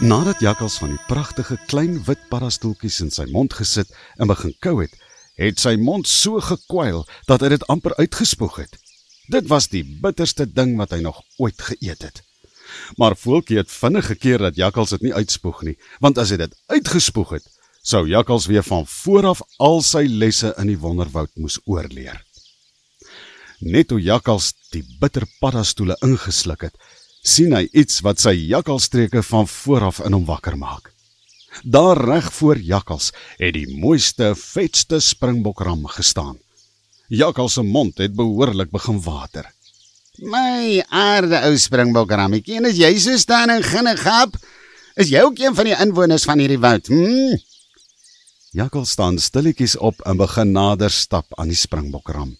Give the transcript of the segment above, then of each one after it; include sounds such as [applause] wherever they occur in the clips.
Nadat Jakkals van die pragtige klein wit paddastoeltjies in sy mond gesit en begin kou het, het sy mond so gekwyl dat hy dit amper uitgespoeg het. Dit was die bitterste ding wat hy nog ooit geëet het. Maar Voeltjie het vinnig gekeer dat Jakkals dit nie uitspoeg nie, want as hy dit uitgespoeg het, sou Jakkals weer van voor af al sy lesse in die wonderwoud moes oorleer. Net toe Jakkals die bitter paddastoele ingesluk het, sien hy iets wat sy jakkalstreke van vooraf in hom wakker maak. Daar reg voor Jakkals het die mooiste, vetste springbokram gestaan. Jakkals se mond het behoorlik begin water. My aarde ou springbokrammetjie, en as jy so staan en ginne gap, is jy ook een van die inwoners van hierdie woud. Hm? Jakkals staan stilletjies op en begin nader stap aan die springbokram.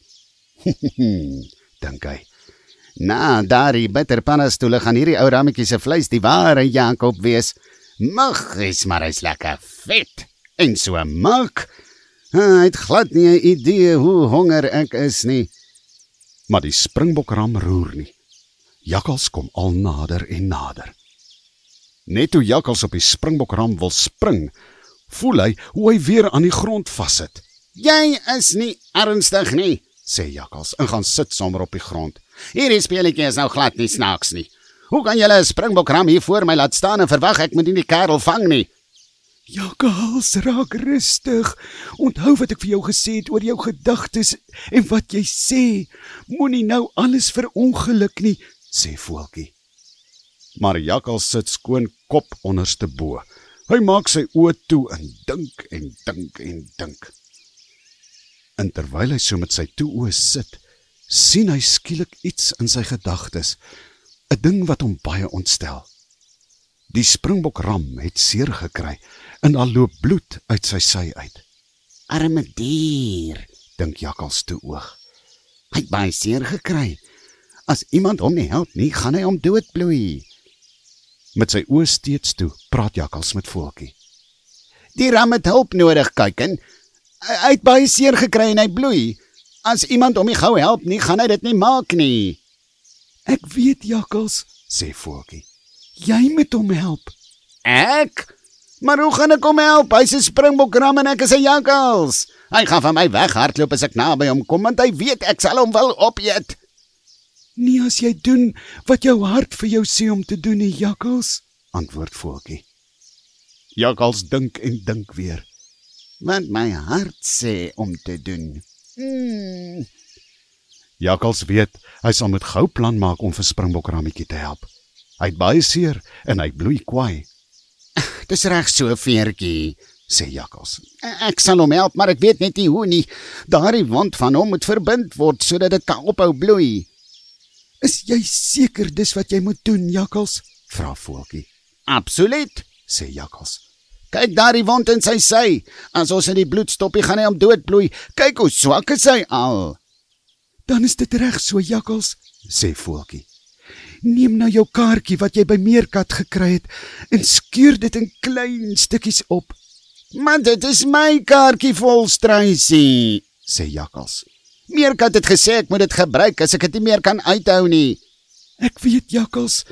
[laughs] Dink hy. Na daardie bitterpannastoele gaan hierdie ou rammetjie se vleis die ware Jakob wees. Mag is maar is lekker vet. En so maak. Hy het glad nie 'n idee hoe honger ek is nie. Maar die springbokram roer nie. Jakkals kom al nader en nader. Net toe Jakkals op die springbokram wil spring, voel hy hoe hy weer aan die grond vassit. Jy is nie ernstig nie, sê Jakkals en gaan sit sommer op die grond. Hierdie speletjie is nou glad nie snaaks nie. Hoe kan julle 'n springbokram hier voor my laat staan en verwag ek moet nie die kerel vang nie? Jakkals, raak rustig. Onthou wat ek vir jou gesê het oor jou gedagtes en wat jy sê. Moenie nou alles verongeluk nie, sê voeltjie. Maar Jakkals sit skoon kop onderste bo. Hy maak sy oë toe en dink en dink en dink. En terwyl hy so met sy toe oë sit, sien hy skielik iets in sy gedagtes, 'n ding wat hom baie ontstel. Die springbokram het seer gekry en al loop bloed uit sy sy uit. Arme dier, dink Jakkals toe oog. Hy het baie seer gekry. As iemand hom nie help nie, gaan hy hom doodbloei. Met sy oë steeds toe, praat Jakkals met Voeltjie. Die ram het hulp nodig, kyken. Hy het baie seer gekry en hy bloei. As iemand hom nie gou help nie, gaan hy dit nie maak nie. Ek weet Jakkals, sê Voeltjie. Jy moet hom help. Ek? Maar hoe gaan ek hom help? Hy's 'n springbokram en ek is 'n jakkals. Hy gaan van my weghardloop as ek naby hom kom want hy weet ek sal hom wil opeet. Nie as jy doen wat jou hart vir jou sê om te doen nie, jakkals, antwoord Voeltjie. Jakkals dink en dink weer. Wat my hart sê om te doen. Hmm. Jakkals weet hy sal met gou plan maak om vir Springbokrammetjie te help. Hy het baie seer en hy bloei kwaai. Dis reg so, veertjie, sê Jakkals. Ek sal hom help, maar ek weet net nie hoe nie. Daardie wond van hom moet verbind word sodat dit kan ophou bloei. Is jy seker dis wat jy moet doen, Jakkals? vra Voeltjie. Absoluut, sê Jakkals. Kyk daardie wond in sy sy. As ons in die bloed stoppie gaan hy om doodbloei. Kyk hoe swak is hy al. Dan is dit reg so, Jakkals, sê Voeltjie. Neem nou jou kaartjie wat jy by Meerkat gekry het en skeur dit in klein stukkies op. Maar dit is my kaartjie vol struisie, sê Jakkals. Meerkat het gesê ek moet dit gebruik as ek dit nie meer kan uithou nie. Ek weet Jakkals,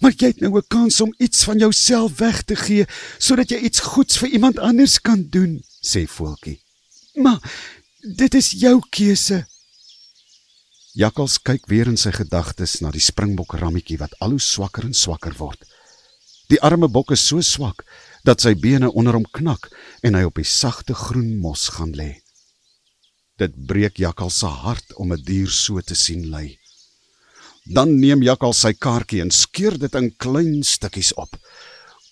maar jy het nou 'n kans om iets van jouself weg te gee sodat jy iets goeds vir iemand anders kan doen, sê Voeltjie. Maar dit is jou keuse. Jakkals kyk weer in sy gedagtes na die springbok rammetjie wat al hoe swakker en swakker word. Die arme bok is so swak dat sy bene onder hom knak en hy op die sagte groen mos gaan lê. Dit breek Jakkals se hart om 'n dier so te sien ly. Dan neem Jakkals sy kaartjie en skeur dit in klein stukkies op.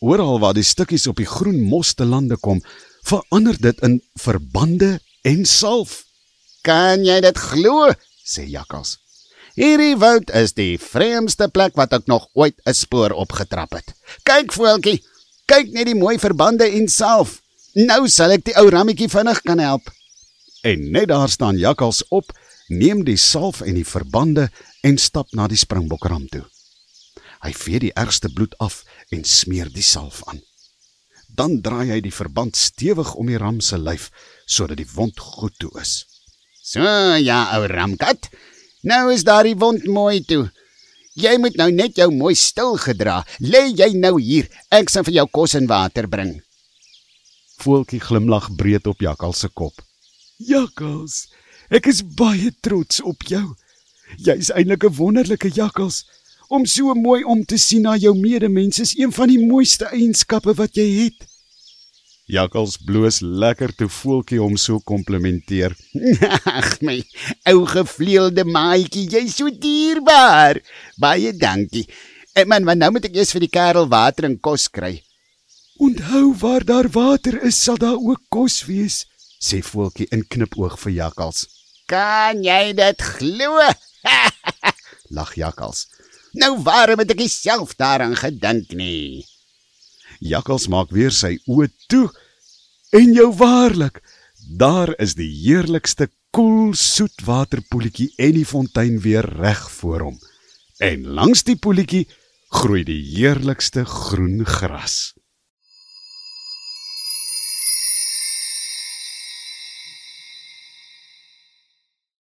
Oral waar die stukkies op die groen mos te lande kom, verander dit in verbande en salf. Kan jy dit glo? sê Jakkals. Hierdie woud is die vreemdste plek wat ek nog ooit 'n spoor opgetrap het. Kyk voeltjie, kyk net die mooi verbande en salf. Nou sal ek die ou rammetjie vinnig kan help. En net daar staan Jakkals op, neem die salf en die verbande en stap na die springbokram toe. Hy vee die ergste bloed af en smeer die salf aan. Dan draai hy die verband stewig om die ram se lyf sodat die wond goed toe is. So ja, ou ramkat. Nou is daardie wond mooi toe. Jy moet nou net jou mooi stil gedra. Lê jy nou hier. Ek sal vir jou kos en water bring. Voeltjie glimlag breed op Jakkals se kop. Jakkals, ek is baie trots op jou. Jy's eintlik 'n wonderlike jakkals. Om so mooi om te sien na jou medemens is een van die mooiste eienskappe wat jy het. Jakkals bloos lekker toe Voeltjie hom so komplimenteer. [laughs] Ag my ou gevleelde maatjie, jy's so dierbaar. Baie dankie. Ek man, maar nou moet ek eers vir die kerel water en kos kry. Onthou waar daar water is, sal daar ook kos wees. Sê Voeltjie in knipoog vir Jakkals. Kan jy dit glo? [laughs] Lag Jakkals. Nou waarom het ek self daaraan gedink nie? Jakkals maak weer sy oë toe en jou waarlik, daar is die heerlikste koel soet waterpoeltjie en die fontein weer reg voor hom. En langs die poeltjie groei die heerlikste groen gras.